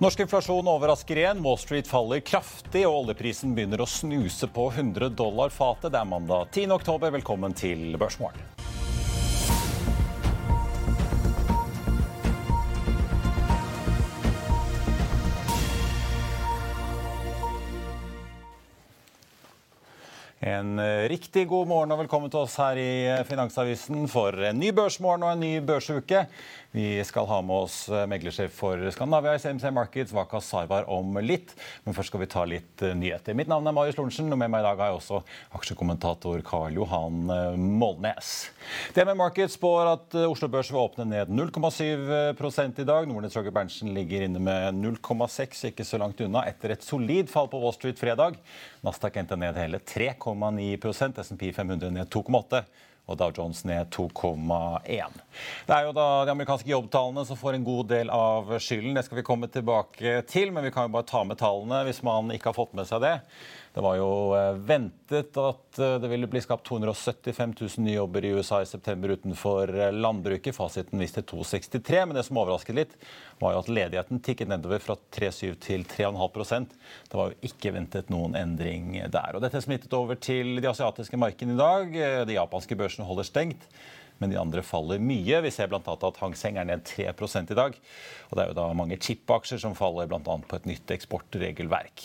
Norsk inflasjon overrasker igjen. Wall Street faller kraftig, og oljeprisen begynner å snuse på 100 dollar fatet. Det er mandag 10. oktober. Velkommen til Børsmorgen. En riktig god morgen og velkommen til oss her i Finansavisen for en ny børsmorgen og en ny børsuke. Vi skal ha med oss eh, meglersjef for Skandinavia CMC Markets, Vaka Sarvar, om litt. Men først skal vi ta litt eh, nyheter. Mitt navn er Marius Lorentzen, og med meg i dag har jeg også aksjekommentator Karl Johan Molnes. Målnes. DME Markets spår at Oslo Børs vil åpne ned 0,7% i dag. Nordnes Roger Berntsen ligger inne med 0,6, ikke så langt unna, etter et solid fall på Wall Street fredag. Nasdaq endte ned hele 3,9% SMP 500 ned 2,8 og Dow Jones ned 2,1. Det er jo da de amerikanske jobbtallene som får en god del av skylden. Det skal vi komme tilbake til, men vi kan jo bare ta med tallene hvis man ikke har fått med seg det. Det var jo eh, ventet at eh, det ville bli skapt 275 000 nye jobber i USA i september utenfor eh, landbruket. Fasiten viste 263, men det som overrasket litt, var jo at ledigheten tikket nedover fra 3,7 til 3,5% Det var jo ikke ventet noen endring der. Og dette smittet over til de asiatiske markedene i dag. De japanske børsene holder stengt men de andre faller mye. Vi ser bl.a. at Hang Seng er ned 3 i dag. Og det er jo da mange chip-aksjer som faller bl.a. på et nytt eksportregelverk.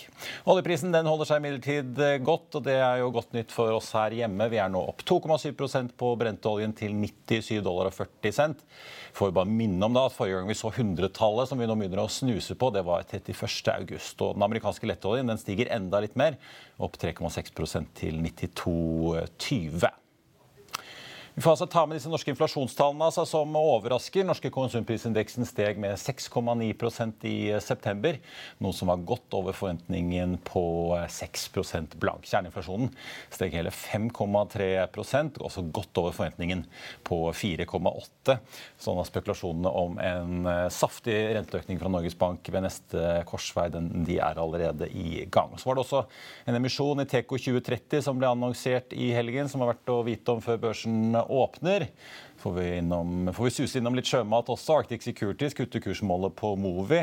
Oljeprisen den holder seg imidlertid eh, godt, og det er jo godt nytt for oss her hjemme. Vi er nå opp 2,7% på brenteoljen til 97 dollar og 40 cent. Får bare minne om da at Forrige gang vi så 100-tallet, som vi nå begynner å snuse på, det var 31. august. Og den amerikanske lettoljen den stiger enda litt mer, opp 3,6% til 92,20. Vi får altså ta med disse norske inflasjonstallene altså, som overrasker. Norske konsumprisindeksen steg med 6,9% i september, noe som var godt over forventningen på 6 blank. Kjerneinflasjonen steg hele 5,3% også godt over forventningen på 4,8 Sånn at spekulasjonene om en eh, saftig renteøkning fra Norges Bank ved neste korsvei de er allerede i gang. Så var det også en emisjon i Teco 2030 som ble annonsert i helgen, som har vært å vite om før børsen åpner. Får vi, innom, får vi suse innom litt sjømat også. Arctic Securities kutter kursmålet på Movi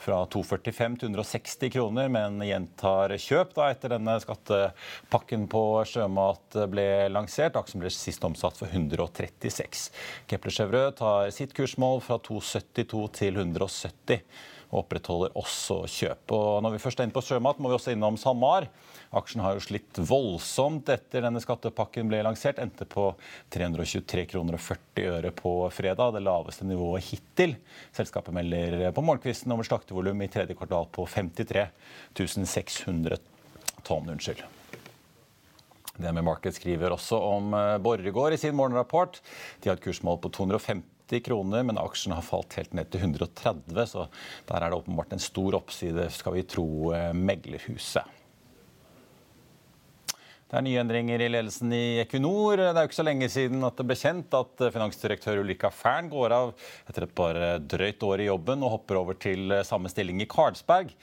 fra 245 til 160 kroner, men gjentar kjøp da etter denne skattepakken på sjømat ble lansert. Aksjen ble sist omsatt for 136. Kepler Chevrø tar sitt kursmål fra 272 til 170 og opprettholder også kjøp. Og når vi først er inne på sjømat, må vi også innom SalMar. Aksjen har jo slitt voldsomt etter denne skattepakken ble lansert. Endte på 323 kroner og 40 øre på fredag, det laveste nivået hittil. Selskapet melder på morgenkvisten om et slaktevolum i tredje kvartal på 53 600 tonn. Unnskyld. DNB Market skriver også om eh, Borregaard i sin morgenrapport. De har et kursmål på 250 kroner, men aksjen har falt helt ned til 130, så der er det åpenbart en stor oppside, skal vi tro eh, meglerhuset. Det er nye endringer i ledelsen i Equinor. Det er jo ikke så lenge siden at det ble kjent at finansdirektør Ulrika Fern går av etter et par drøyt år i jobben og hopper over til samme stilling i Carlsberg.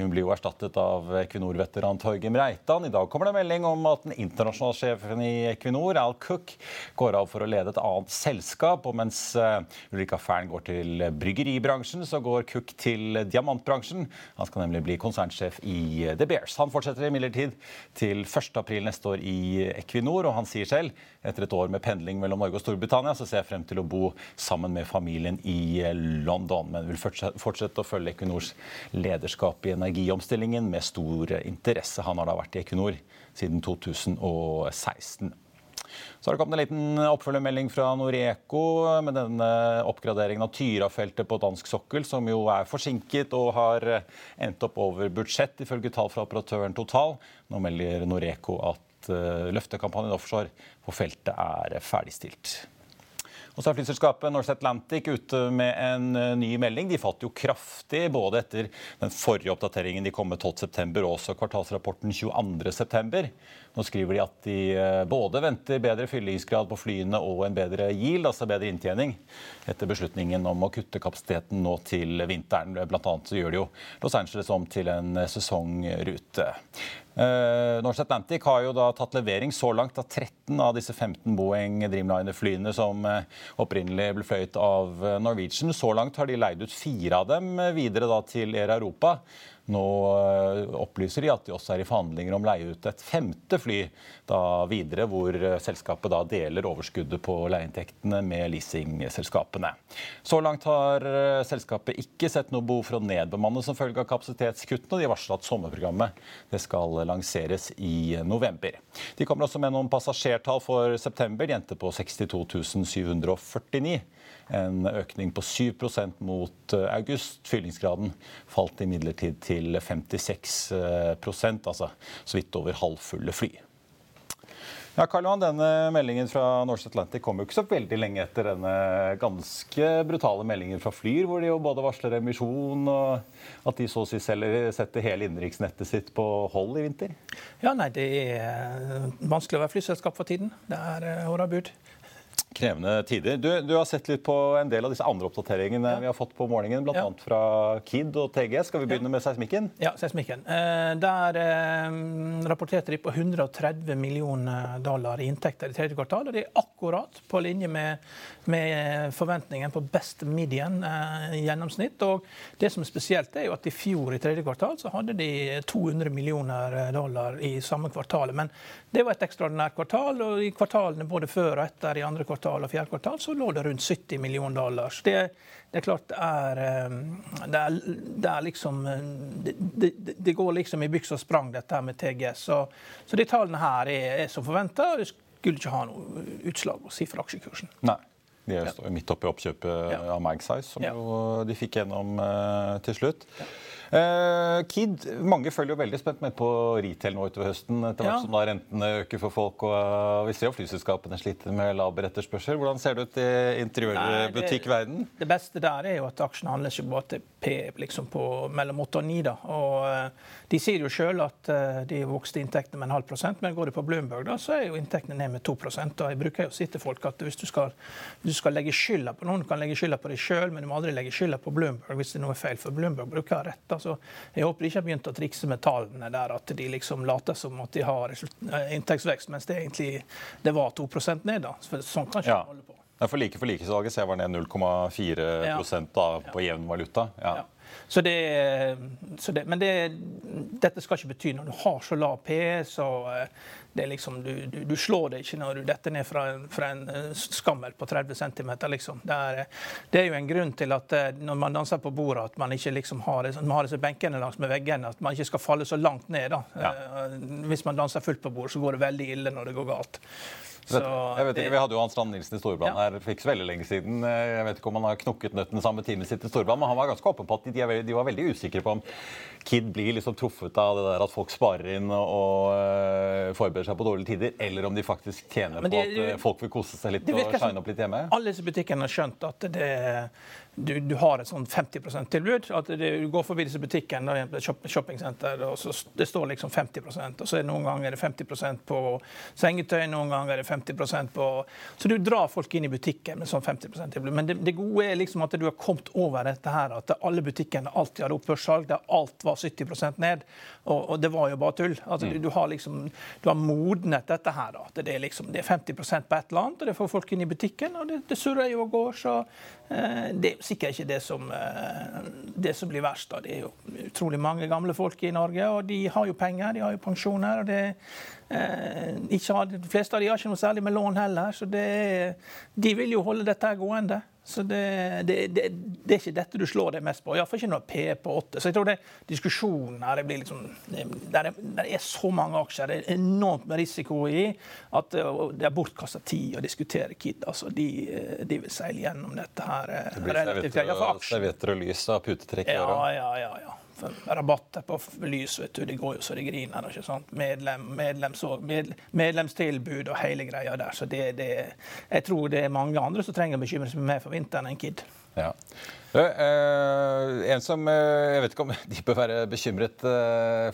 Hun blir jo erstattet av Equinor-veteran Torgrim Reitan. I dag kommer det melding om at den internasjonale sjefen i Equinor, Al Cook, går av for å lede et annet selskap. Og mens eh, Ulrika Fern går til bryggeribransjen, så går Cook til diamantbransjen. Han skal nemlig bli konsernsjef i The Bears. Han fortsetter imidlertid til 1.4 neste år i Equinor, og han sier selv etter et år med pendling mellom Norge og Storbritannia, så ser jeg frem til å bo sammen med familien i London. Men vil fortsette å følge Equinors lederskap i energiomstillingen med stor interesse. Han har da vært i Equinor siden 2016. Så har det kommet en liten oppfølgermelding fra Noreco med denne oppgraderingen av Tyra-feltet på dansk sokkel, som jo er forsinket og har endt opp over budsjett, ifølge tall fra operatøren Total. Nå melder Noreco at eh, løftekampanjen offshore på feltet er ferdigstilt. Og så er flyselskapet Norse Atlantic ute med en eh, ny melding. De falt jo kraftig både etter den forrige oppdateringen de kom med 12.9. og også kvartalsrapporten 22.9. Nå skriver de at de eh, både venter bedre fyllingsgrad på flyene og en bedre yield, altså bedre inntjening, etter beslutningen om å kutte kapasiteten nå til vinteren. Blant annet så gjør de jo Los Angeles om til en sesongrute. Uh, Norse Atlantic har jo da tatt levering så langt av 13 av disse 15 Boeing Dreamliner-flyene som uh, opprinnelig ble fløyet av Norwegian. Så langt har de leid ut fire av dem videre da til Air Europa. Nå eh, opplyser de at de også er i forhandlinger om å leie ut et femte fly videre, hvor eh, selskapet deler overskuddet på leieinntektene med leasingselskapene. Så langt har eh, selskapet ikke sett noe behov for å nedbemanne som følge av kapasitetskuttene, de varsler at sommerprogrammet skal lanseres i november. De kommer også med noen passasjertall for september. De endte på 62 749 en økning på 7 mot eh, august. Fyllingsgraden falt imidlertid til 56 altså så vidt over halvfulle fly. Ja, Karl Johan, denne Meldingen fra Norse Atlantic kom jo ikke så veldig lenge etter denne ganske brutale meldingen fra Flyr, hvor de jo både varsler emisjon og at de så å si setter hele innenriksnettet sitt på hold i vinter? Ja, nei, Det er vanskelig å være flyselskap for tiden. Det er uh, hårda bud. Krevende tider. Du, du, har sett litt på en del av disse andre oppdateringene ja. vi har fått på morgenen, bl.a. Ja. fra KID og TG. Skal vi begynne ja. med seismikken? Ja, seismikken. Eh, der eh, rapporterte de på 130 millioner dollar i inntekter i tredje kvartal. og Det er akkurat på linje med, med forventningen på best median eh, gjennomsnitt. og Det som er spesielt, er jo at i fjor i tredje kvartal så hadde de 200 millioner dollar i samme kvartal. Men det var et ekstraordinært kvartal, og i kvartalene både før og etter i andre kvartal og fjerde kvartal så lå det rundt 70 millioner dollar. Så det, det er klart det er, ehm, det er, det er liksom det, det, går liksom i byks og sprang, dette her med TGS. Så, så de tallene her er, er som forventa. Skulle ikke ha noe utslag å si for aksjekursen. Nei. De er ja. midt oppi oppkjøpet ja. av Magsize, som de fikk gjennom uh, til slutt. Uh, Kid, mange følger jo veldig spent med på retail nå utover høsten. etter hvert ja. som da rentene øker for folk. og Vi ser jo flyselskapene sliter med laber etterspørsel. Hvordan ser det ut i interiørbutikkverdenen? Det, det, beste der er jo at aksjene handles jo bare til P liksom på mellom 8 og 9. da, og uh, De sier jo sjøl at de vokste inntektene med en halv prosent, men går det på Bloomberg, da, så er jo inntektene ned med 2 og Jeg bruker jo å si til folk at hvis du skal, du skal legge skylda på noen, du kan legge skylda på deg sjøl, men du må aldri legge skylda på Bloomberg hvis det er noe feil, for Bloomberg bruker rett. da, så jeg håper de ikke har begynt å trikse med tallene der, at de liksom later som at de har eh, inntektsvekst, mens det egentlig det var 2 ned. da. For sånn kan ikke ja. holde på. For like for like-salget ser var ned 0,4 ja. på jevn valuta. Ja. ja. Så det, så det, men det, dette skal ikke bety når du har så lav PS og eh, det er liksom, du, du, du, slår det ikke når du detter ned fra, fra en eh, skammel på 30 cm. Liksom. Det, er, det, er, jo en grunn til at eh, når man danser på bordet, at man ikke liksom har, man har disse benkene langs med veggene. At man ikke skal falle så langt ned. Ja. Hvis man danser fullt på bordet, så går det veldig ille når det går galt. Så, jeg vet ikke, Vi hadde jo Hans Strand Nilsen i Storbrann ja. her for ikke så veldig lenge siden. Jeg vet ikke om han har knukket nøtten samme time sitt i Storbrann, men han var ganske åpen på at de, de, var veldig usikre på om Kid blir liksom truffet av det der at folk sparer inn og, uh, forbereder seg på dårlige tider, eller om de faktisk tjener de, på at uh, folk vil kose seg litt og shine opp litt hjemme. Alle disse butikkene har skjønt at det du, du, har et sånn 50 %-tilbud. at Du går forbi disse butikkene, shoppingsenter, og så det står liksom 50% og så er det Noen ganger er det 50% på sengetøy, noen ganger er det 50 på Så du drar folk inn i butikken med sånn 50% tilbud. Men det, det, gode er liksom at du har kommet over dette her, at alle butikkene alltid hadde opphørssalg, der alt var 70% ned. Og, og, det var jo bare tull. Altså, mm. du, du, har liksom, du har modnet dette her. Da. At det er, liksom, det er 50 på et eller annet, og det får folk inn i butikken, og det, det surrer jo og går. så eh, er sikkert ikke det som, eh, det som blir verst. Da. Det er jo utrolig mange gamle folk i Norge, og de har jo penger, de har jo pensjoner. og det eh, De fleste av de har ikke noe særlig med lån heller, så det, de vil jo holde dette gående. Så det, det, det, det, er ikke dette du slår deg mest på. Iallfall ikke når P på 8. Så jeg tror det diskusjonen her det blir liksom, der er, der er så mange aksjer, det er enormt med risiko i at det er bortkasta tid å diskutere KID. Altså, de, de, vil seile gjennom dette her. Det blir servietter og lys av putetrekk i ja, ja, ja, ja rabatter på lys. vet du, Det går jo så det griner. ikke sant? Medlem, medlems, med, medlemstilbud og hele greia der. Så det, det, jeg tror det er mange andre som trenger å bekymre seg mer for vinteren enn KID. Ja. Uh, en som uh, Jeg vet ikke om de bør være bekymret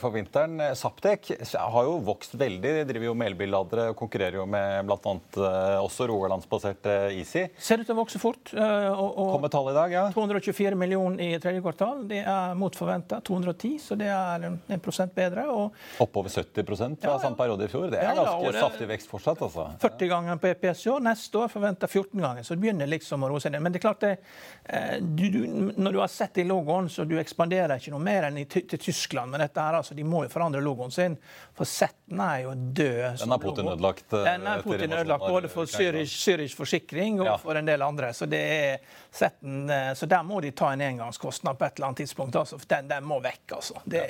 for vinteren. Saptek har jo vokst veldig. De driver jo med elbilladere og konkurrerer jo med bl.a. Også rogalandsbasert Easy. Ser ut til å vokse fort. Og, og Kommer tallet i dag, ja. 224 millioner i tredje kvartal. Det er mot forventa. 210, så det er en prosent bedre. Og Oppover 70 fra ja, ja. samme periode i fjor. Det er ja, ganske det, saftig vekst fortsatt. altså. 40 ganger på EPS i år. Neste år forventa 14 ganger. Så det begynner liksom å roe seg ned. Men det er klart det, eh, du, du, når du har sett i logoen, så du ekspanderer ikke noe mer enn i, til Tyskland. Men dette her, altså, de må jo forandre logoen sin. For Zetten er jo død. Den er Putin ødelagt. Den er Putin ødelagt både for Zürich Forsikring og for en del andre. Så det er Zetten, så der må de ta en engangskostnad på et eller annet tidspunkt. Altså, for den, den må vekk, altså. Det,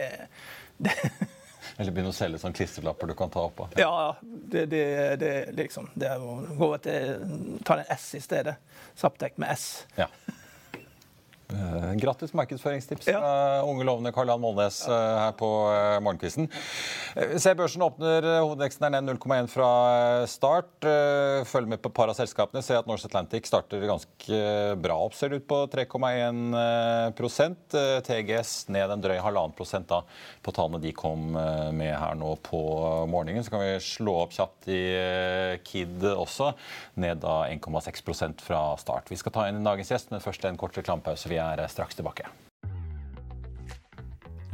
det. Eller begynne å selge sånne klistrelapper du kan ta opp av. Ja, det, det, det, liksom, det er å gå til Ta en S i stedet. Saptek med S. Ja. Uh, grattis markedsføringstips ja. fra unge lovende Karl Johan Molnes uh, her på Morgenkvisten. Se, børsen åpner, hovedveksten er ned 0,1 fra start. Følg med på par av selskapene. Se at Norse Atlantic starter ganske bra opp, ser det ut på 3,1% TGS ned en drøy halvannen prosent da på tallene de kom med her nå på morgenen. Så kan vi slå opp kjapt i Kid også, ned da 1,6% fra start. Vi skal ta inn dagens gjest, men først en kort reklamepause. Vi er straks tilbake.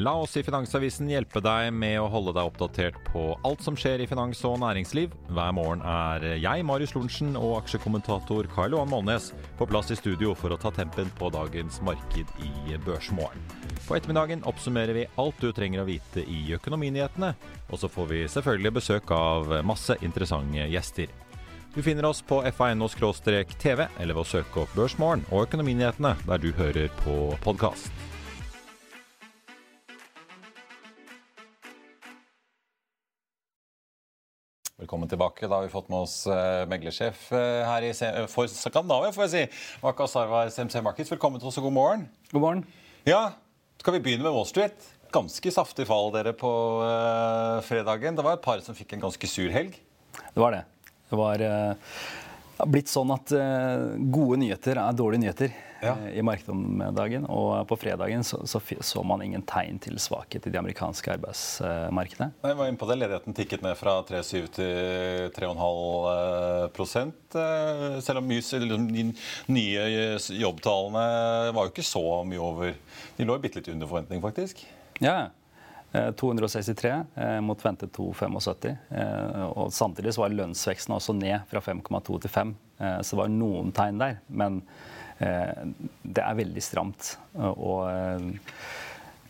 La oss i Finansavisen hjelpe deg med å holde deg oppdatert på alt som skjer i finans og næringsliv. Hver morgen er jeg, Marius Lorentzen, og aksjekommentator Karl Johan Molnes på plass i studio for å ta tempen på dagens marked i Børsmorgen. På ettermiddagen oppsummerer vi alt du trenger å vite i økonominyhetene, og så får vi selvfølgelig besøk av masse interessante gjester. Du finner oss på fa.no-tv eller ved å søke opp Børsmorgen og Økonominyhetene der du hører på podkast. Velkommen tilbake. Da har vi fått med oss uh, meglersjef uh, her i for Skandinavia, får jeg si. Waka Sarwar SMC Markets. Velkommen til oss og god morgen. God morgen. Ja, Skal vi begynne med Wall Street? Ganske saftig fall dere på uh, fredagen. Det var et par som fikk en ganske sur helg. Det var det. Det var uh, blitt sånn at uh, gode nyheter er dårlige nyheter ja. uh, i markedet om dagen. Og på fredagen så, så, så, man ingen tegn til svakhet i de amerikanske arbeidsmarkedene. Jeg var inne på det. Ledigheten tikket ned fra 3,7 til 3,5 Selv om mye, de nye jobbtallene var jo ikke så mye over De lå bitte litt under forventning, faktisk. Ja, 263 eh, mot ventet 275. Eh, og samtidig så var lønnsveksten også ned fra 5,2 til 5. Eh, så det var noen tegn der. Men det er veldig stramt. Og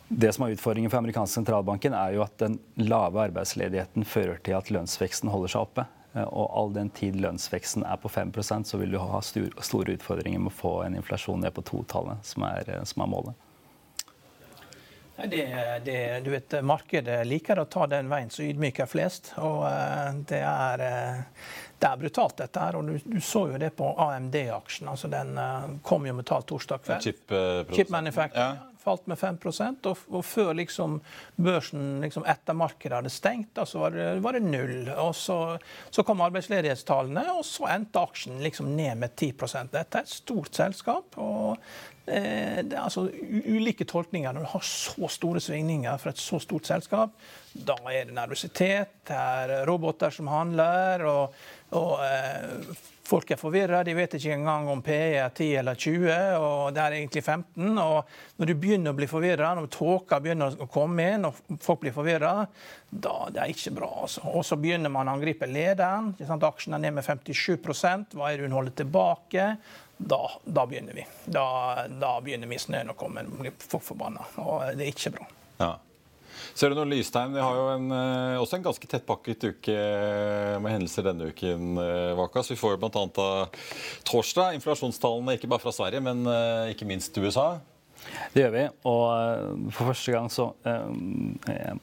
det som er utfordringen for amerikanske sentralbanken, er jo at den lave arbeidsledigheten fører til at lønnsveksten holder seg oppe. Og all den tid lønnsveksten er på 5% så vil du ha store utfordringer med å få en inflasjon ned på totallet, som som er målet. Det, det, du vet, Markedet liker å ta den veien som ydmyker flest. og uh, det, er, uh, det er, brutalt, dette her. og Du, du så jo det på AMD-aksjen. altså Den uh, kom jo med tall torsdag kveld. Chip, Chip manufacturing. Ja falt med 5 og, og før liksom børsen liksom etter markedet hadde stengt, da, så var det, var det null. Og så, så, kom arbeidsledighetstallene, og så endte aksjen liksom ned med 10% Dette er et stort selskap. og eh, det er altså ulike tolkninger når du har så store svingninger fra et så stort selskap. Da er det nervøsitet, det er roboter som handler, og, og eh, Folk er forvirra, de vet ikke engang om PE er 10 eller 20, og det er egentlig 15. og Når du begynner å bli forvirra, når tåka begynner å komme inn og folk blir forvirra, da det er ikke bra. altså. Og så begynner man å angripe lederen. Aksjen er ned med 57 Hva er det hun holder tilbake? Da, da begynner vi. Da, da begynner misnøyen å komme. Blir folk forbanna. Og det er ikke bra. Ja. Ser du noen lystegn? Vi har jo en, eh, også en ganske tettpakket uke med hendelser denne uken. Eh, Vakas. Vi får bl.a. torsdag inflasjonstallene ikke bare fra Sverige, men eh, ikke minst USA. Det gjør vi. Og for første gang så eh,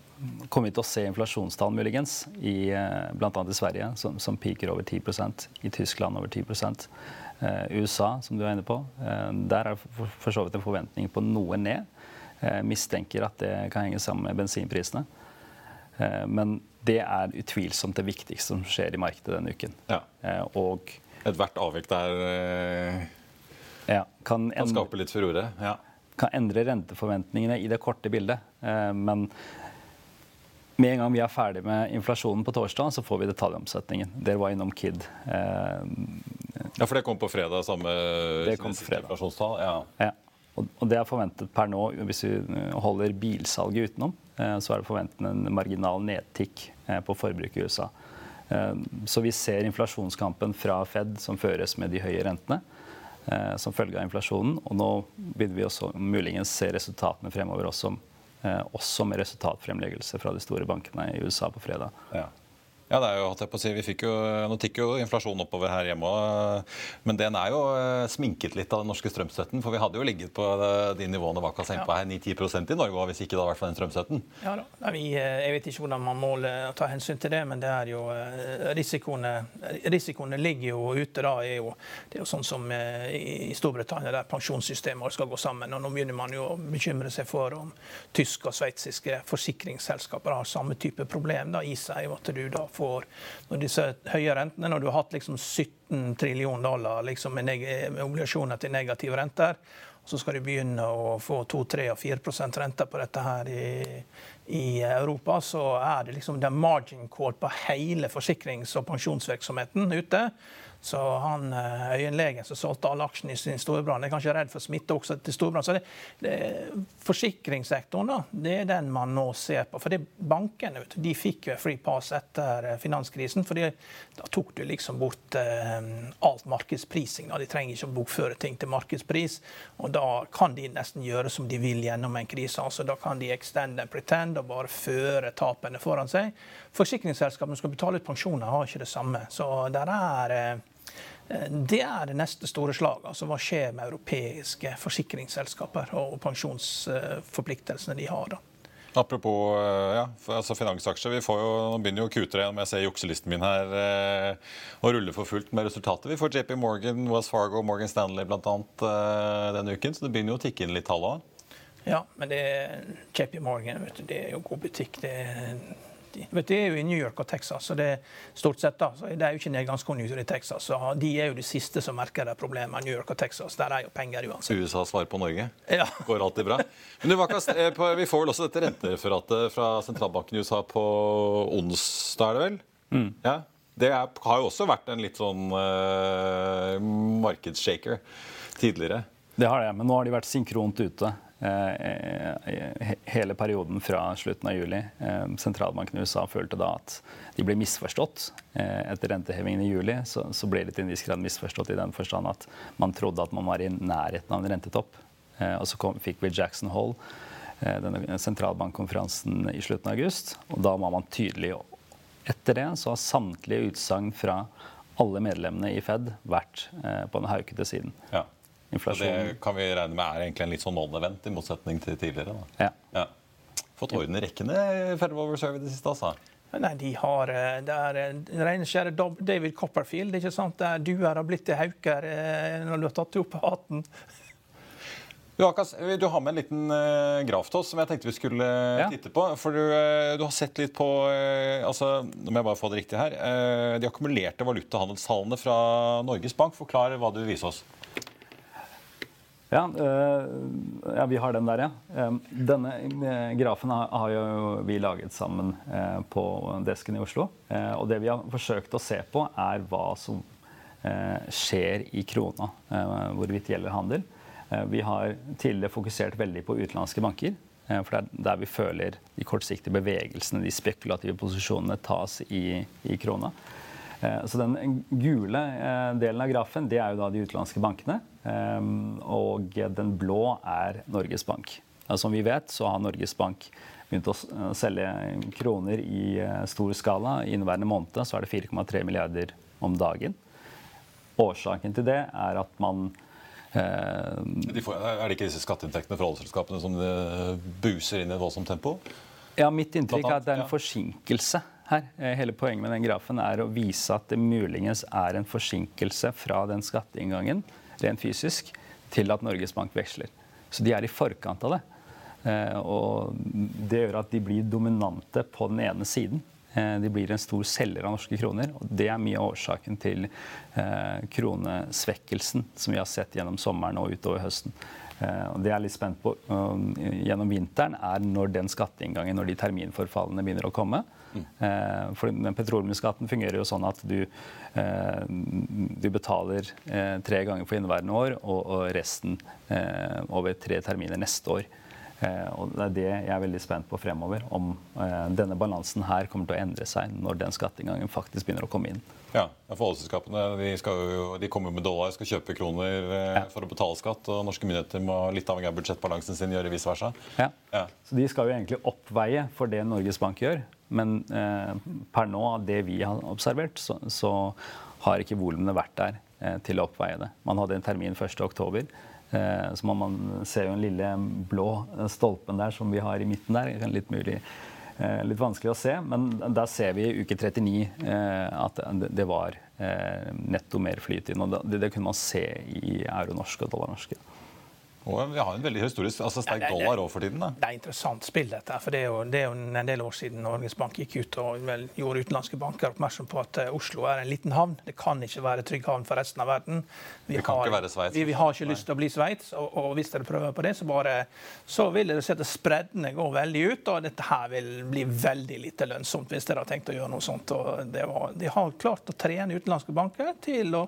kommer vi til å se inflasjonstall muligens, i, bl.a. i Sverige, som, som piker over 10% i Tyskland over 10 eh, USA, som du er inne på, eh, der er for, for så vidt en forventning på noe ned. Eh, mistenker at det kan henge sammen med bensinprisene. Eh, men det er utvilsomt det viktigste som skjer i markedet denne uken. Ja. Eh, og Ethvert avvik der ja, kan, kan skape litt furore? Ja. Kan endre renteforventningene i det korte bildet. Men med en gang vi er ferdig med inflasjonen på torsdag, så får vi detaljomsetningen. Dere var innom KID. Ja, For det kom på fredag, samme inflasjonstall? Ja. ja. Og det er forventet per nå, hvis vi holder bilsalget utenom, så er det forventet en marginal nedtikk på forbruket i USA. Så vi ser inflasjonskampen fra Fed som føres med de høye rentene som følge av inflasjonen. Og nå vil vi også muligens se resultatene fremover også, også med resultatfremleggelse fra de store bankene i USA på fredag. Ja. Ja, det er jo, jeg på å si, vi fikk jo, Nå tikker jo inflasjonen oppover her hjemme òg. Men den er jo eh, sminket litt av den norske strømstøtten. For vi hadde jo ligget på de nivåene Vaka sendt på her, 9-10% i Norge hvis ikke det hadde vært for den strømstøtten. Ja da. Vi, eh, jeg vet ikke hvordan man måler å ta hensyn til det, men det er jo eh, risikoene, risikoene ligger jo ute da. Er jo, det er jo sånn som i Storbritannia, der pensjonssystemer skal gå sammen. og Nå begynner man jo å bekymre seg for om tyske og sveitsiske forsikringsselskaper har samme type problem da, i seg. at du da får får når disse høye rentene, når du har hatt liksom 17 trillion dollar liksom med, med, obligasjoner til negative renter, så skal du begynne å få 2-3 og 4% renter på dette her i, i, Europa, så er det liksom den margin call på hele forsikrings- og pensjonsvirksomheten ute. Så han eh, øyenlegen som solgte alle aksjene i sin storebrand, er kanskje redd for smitte også til storebrand. Så det, det, forsikringssektoren da, det er den man nå ser på. For det bankene de fikk jo free pass etter eh, finanskrisen. for da tok du liksom bort eh, alt markedsprising. Da. De trenger ikke å bokføre ting til markedspris. Og da kan de nesten gjøre som de vil gjennom en krise. altså Da kan de extend and pretend og bare føre tapene foran seg. Forsikringsselskapene som skal betale ut pensjoner, har ikke det samme. Så der er eh, det er det neste store slaget. Altså, hva skjer med europeiske forsikringsselskaper og pensjonsforpliktelsene de har? da? Apropos eh, ja, altså finansaksjer. vi får jo, Nå begynner jo Q3 om jeg ser jukselisten min her, og å rulle for fullt med resultatet. Vi får JP Morgan, Wells Fargo Morgan Stanley bl.a. Eh, denne uken. Så det begynner jo å tikke inn litt tall òg. Ja, men det JP Morgan vet du, det er jo god butikk. det Vet Det er jo i New York og Texas, så det er stort sett da, så det er jo ikke nedgangskonjunktur i Texas. så De er jo de siste som merker det problemet. New York og Texas, Der er jo penger uansett. USA svarer på Norge? Ja. Går alltid bra? Men du, Vakas, eh, Vi får vel også dette rentereferatet fra sentralbanken i USA på onsdag, er det vel? Mm. Ja. Det er, har jo også vært en litt sånn uh, markedsshaker tidligere. Det har det, men nå har de vært synkront ute. Eh, hele perioden fra slutten av juli. Eh, sentralbanken i USA følte da at de ble misforstått. Eh, etter rentehevingen i juli så, ble det til en viss grad misforstått i den forstand at man trodde at man var i nærheten av en rentetopp. Og så kom, fikk vi Jackson Hole, denne sentralbankkonferansen i slutten av august. Og da var man tydelig. Etter det så har samtlige utsagn fra alle medlemmene i Fed vært på den haukete siden. Ja. Inflasjon. Det kan vi regne med er egentlig en litt sånn non-event, i motsetning til tidligere. Da. Ja. Ja. Fått orden i rekkene Federal Reserve i det siste, altså? Nei, de har eh, Det er reinskjære rene skjære David Copperfield. ikke sant? Der duer har blitt til hauker eh, når du har tatt opp hatten. Du, Akas, du har med en liten uh, graf til oss som jeg tenkte vi skulle ja. titte på. For du, uh, du, har sett litt på uh, altså, Nå må jeg bare få det riktig her. de akkumulerte valutahandelstallene fra Norges Bank. Forklar hva du vil vise oss. Ja, øh, ja, vi har den der, ja. Denne eh, grafen har, jo vi laget sammen øh, på desken i Oslo. Og det vi har forsøkt å se på, er hva som skjer i krona. hvorvidt gjelder handel. vi har tidligere fokusert veldig på utenlandske banker. For det er der vi føler de kortsiktige bevegelsene, de spekulative posisjonene, tas i, i krona. Eh, så den gule eh, delen av grafen det er jo da de utenlandske bankene. Eh, og den blå er Norges Bank. Som vi vet, så har Norges Bank begynt å selge kroner i stor skala. I inneværende måned så er det 4,3 milliarder om dagen. Årsaken til det er at man de får, er det ikke disse skatteinntektene fra oljeselskapene som buser inn i et voldsomt tempo? Ja, Mitt inntrykk er at det er en forsinkelse her. Eh, hele poenget med den grafen er å vise at det muligens er en forsinkelse fra den skatteinngangen rent fysisk til at Norges Bank veksler. Så de er i forkant av det. Eh, og det gjør at de blir dominante på den ene siden. Eh, de blir en stor selger av norske kroner. og Det er mye av årsaken til kronesvekkelsen som vi har sett gjennom sommeren og utover høsten. Og det jeg er litt spent på gjennom vinteren, er når den skatteinngangen, når de terminforfallene begynner å komme. Mm. For den Petroleumsskatten fungerer jo sånn at du, du betaler tre ganger for inneværende år, og resten over tre terminer neste år. Eh, og Det er det jeg er veldig spent på fremover. Om eh, denne balansen her kommer til å endre seg når den skatteinngangen faktisk begynner å komme inn. Ja, for Oljeselskapene de, de kommer med dollar, skal kjøpe kroner eh, ja. for å betale skatt. Og norske myndigheter må litt avhengig av budsjettbalansen sin gjøre vice versa. Ja. ja. Så De skal jo egentlig oppveie for det Norges Bank gjør. Men eh, per nå, av det vi har observert, så, så har ikke volumene vært der eh, til å oppveie det. Man hadde en termin 1.10. Eh, så må man se jo den lille blå stolpen der som vi har i midten der. Litt mulig litt vanskelig å se, men der ser vi i uke 39 eh, at det var netto mer flyt inn. og det kunne man se i euro-norske og dollar-norske. Og vi har en veldig historisk, altså sterk dollar òg for tiden. da. Det er interessant spill, dette. for det er, jo, det er, jo, en del år siden Norges Bank gikk ut og vel, gjorde utenlandske banker oppmerksom på at uh, Oslo er en liten havn. Det kan ikke være trygg havn for resten av verden. Vi, det kan har, ikke være Sveits. Vi, vi, har ikke lyst til å bli Sveits, og, og, hvis dere prøver på det, så, bare, så vil dere se at spreddene går veldig ut, og dette her vil bli veldig lite lønnsomt hvis dere har tenkt å gjøre noe sånt. Var, de har klart å trene utenlandske banker til å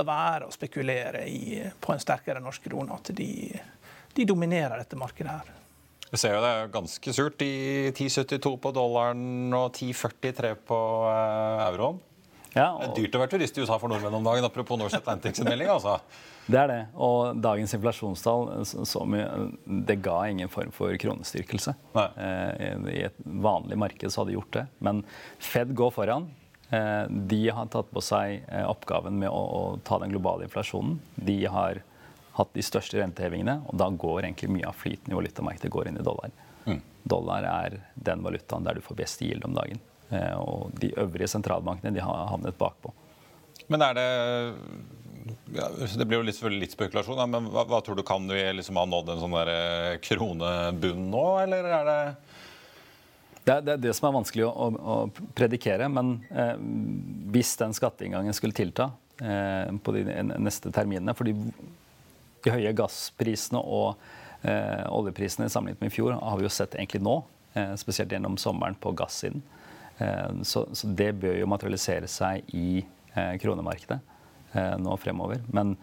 la være å spekulere i, på en sterkere norsk krone. at de de dominerer dette markedet her. Vi ser jo det er ganske surt. i 10,72 på dollaren og 10,43 på uh, euroen. Ja, og... Det er dyrt å være turist i USA for nordmenn om dagen, apropos Norse Atlantics melding. Altså. Det er det. Og dagens inflasjonstall som, det ga ingen form for kronestyrkelse. Eh, I et vanlig marked så hadde de gjort det. Men Fed går foran. Eh, de har tatt på seg eh, oppgaven med å, å ta den globale inflasjonen. De har hatt de største rentehevingene. Og da går egentlig mye av flyten i valutamarkedet går inn i dollar. Mm. Dollar er den valutaen der du får best yield om dagen. Eh, og de øvrige sentralbankene de har havnet bakpå. Men er det ja, Det blir jo litt, litt spekulasjon, da, men hva, hva, tror du kan vi liksom ha nådd en sånn der eh, kronebunn nå, eller er det det er, det er det, som er vanskelig å, å, å predikere. Men eh, hvis den skatteinngangen skulle tilta eh, på de neste terminene fordi de høye gassprisene og eh, oljeprisene sammenlignet med i fjor har vi jo sett egentlig nå, eh, spesielt gjennom sommeren på gassiden. Eh, så, så, det bør jo materialisere seg i eh, kronemarkedet eh, nå fremover. Men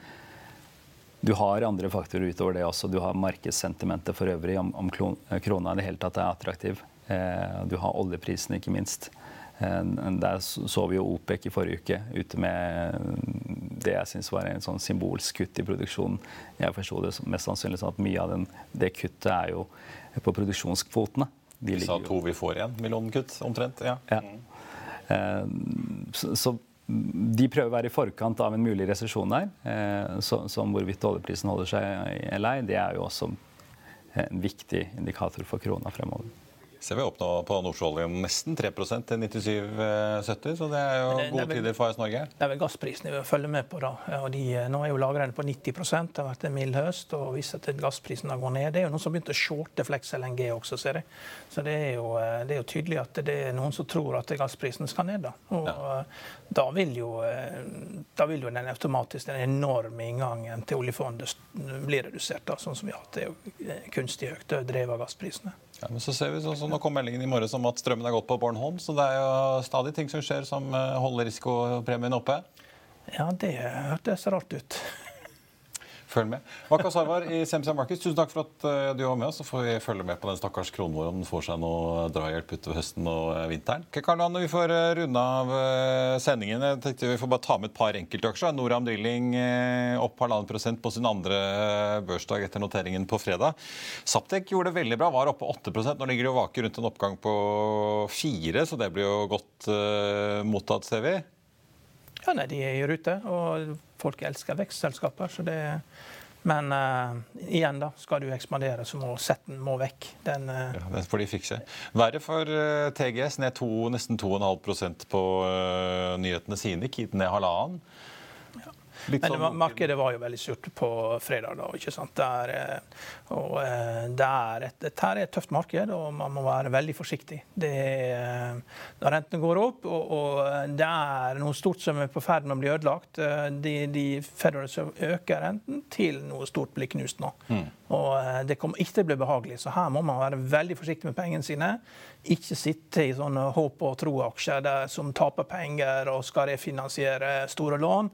du har andre faktorer utover det også. Du har markedssentimentet for øvrig om, om eh, krona i det hele tatt er attraktiv. Du har oljeprisene, ikke minst. Der så vi jo OPEC i forrige uke ute med det jeg syns var en sånn symbolsk kutt i produksjonen. Jeg forsto det mest sannsynlig sånn at mye av den, det kuttet er jo på produksjonskvotene. De sa to vi får igjen, millionkutt omtrent? Ja. ja. Mm. Så, så, de prøver å være i forkant av en mulig resesjon der. Eh, som hvorvidt oljeprisen holder seg eller ei, det er jo også en viktig indikator for krona fremover ser vi opp nå på nordsjøoljen nesten 3% til 97,70, så det er jo det, gode tider for AS Norge. Det er vel gassprisene vi følger med på. da. Og de, nå er jo lagrene på 90 Det har vært en mild høst. og Hvis at gassprisen har gått ned Det er jo noen som har begynt å shorte Flex LNG også, ser jeg. Så det er, jo, det er jo tydelig at det er noen som tror at gassprisen skal ned. da. Og ja. da, vil jo, da vil jo den automatisk, den enorme inngangen til oljefondet bli redusert, da, sånn som vi har hatt. Det er jo kunstig høyt drevet av gassprisene. Ja, men så ser vi så, så Nå kom meldingen i morges om at strømmen er gått på Bornholm. Så det er jo stadig ting som skjer som eh, holder risikopremien oppe. Ja, det hørtes rart ut. Følg med. Waka Sarwar i CMC Markets, tusen takk for at eh, du var med oss. Så får vi følge med på den stakkars kronen vår om den får seg noe drahjelp utover høsten og eh, vinteren. Okay, Karlan, vi får eh, runde av sendingen. Jeg tenkte Vi får bare ta med et par enkeltaksjer. Noram Drilling opp halvannen prosent på sin andre børsdag etter noteringen på fredag. Saptek gjorde det veldig bra, var oppe 8% Nå ligger de og vaker rundt en oppgang på 4 så det blir jo godt mottatt, ser vi. Ja, nei, De er i rute, og folk elsker vekstselskaper. så det men uh, igjen, da, skal du ekspandere, så må setten må vekk. Den, uh... ja, den får de fikse. Verre for uh, TGS, ned to, nesten 2,5% på nyhetene sine. Kit ned halvannen. Ja. Men sånn, markedet var jo veldig surt på fredag. da, ikke sant? Der, og det er et, dette er et tøft marked, og man må være veldig forsiktig. Det, når rentene går opp, og, og, det er noe stort som er på ferd med å bli ødelagt De, de Federal øker renten til noe stort blir knust nå. Mm. Og det kommer ikke til å bli behagelig. Så her må man være veldig forsiktig med pengene sine. Ikke sitte i sånne håp- og tro-aksjer som taper penger og skal refinansiere store lån.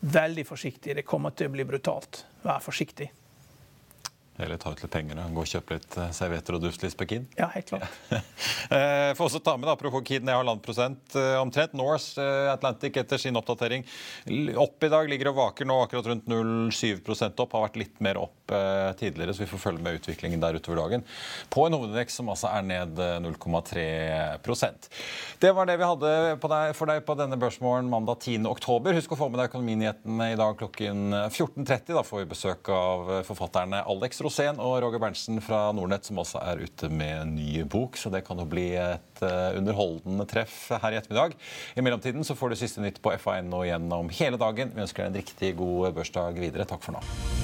Veldig forsiktig. Det kommer til å bli brutalt. Vær forsiktig. Eller ta ut litt penger og gå og kjøpe litt eh, servietter og duftlys på Kid. Ja, helt klart. Eh, får også ta med, da, apropos Kid, ned halvannen eh, omtrent. Norse Atlantic etter sin oppdatering opp i dag. Ligger og vaker nå akkurat rundt 0,7% opp. Har vært litt mer opp tidligere, så vi får følge med utviklingen der utover dagen. På en hovedindeks som altså er ned 0,3% Det var det vi hadde deg, for deg på denne børsmorgen mandag 10. oktober. Husk å få med deg økonominyhetene i dag klokken 14.30. Da får vi besøk av forfatterne Alex Rosén og Roger Berntsen fra Nordnett, som også er ute med en ny bok. Så det kan jo bli et eh, underholdende treff her i ettermiddag. I mellomtiden så får du siste nytt på FA.no gjennom hele dagen. Vi ønsker deg en riktig god børsdag videre. Takk for nå.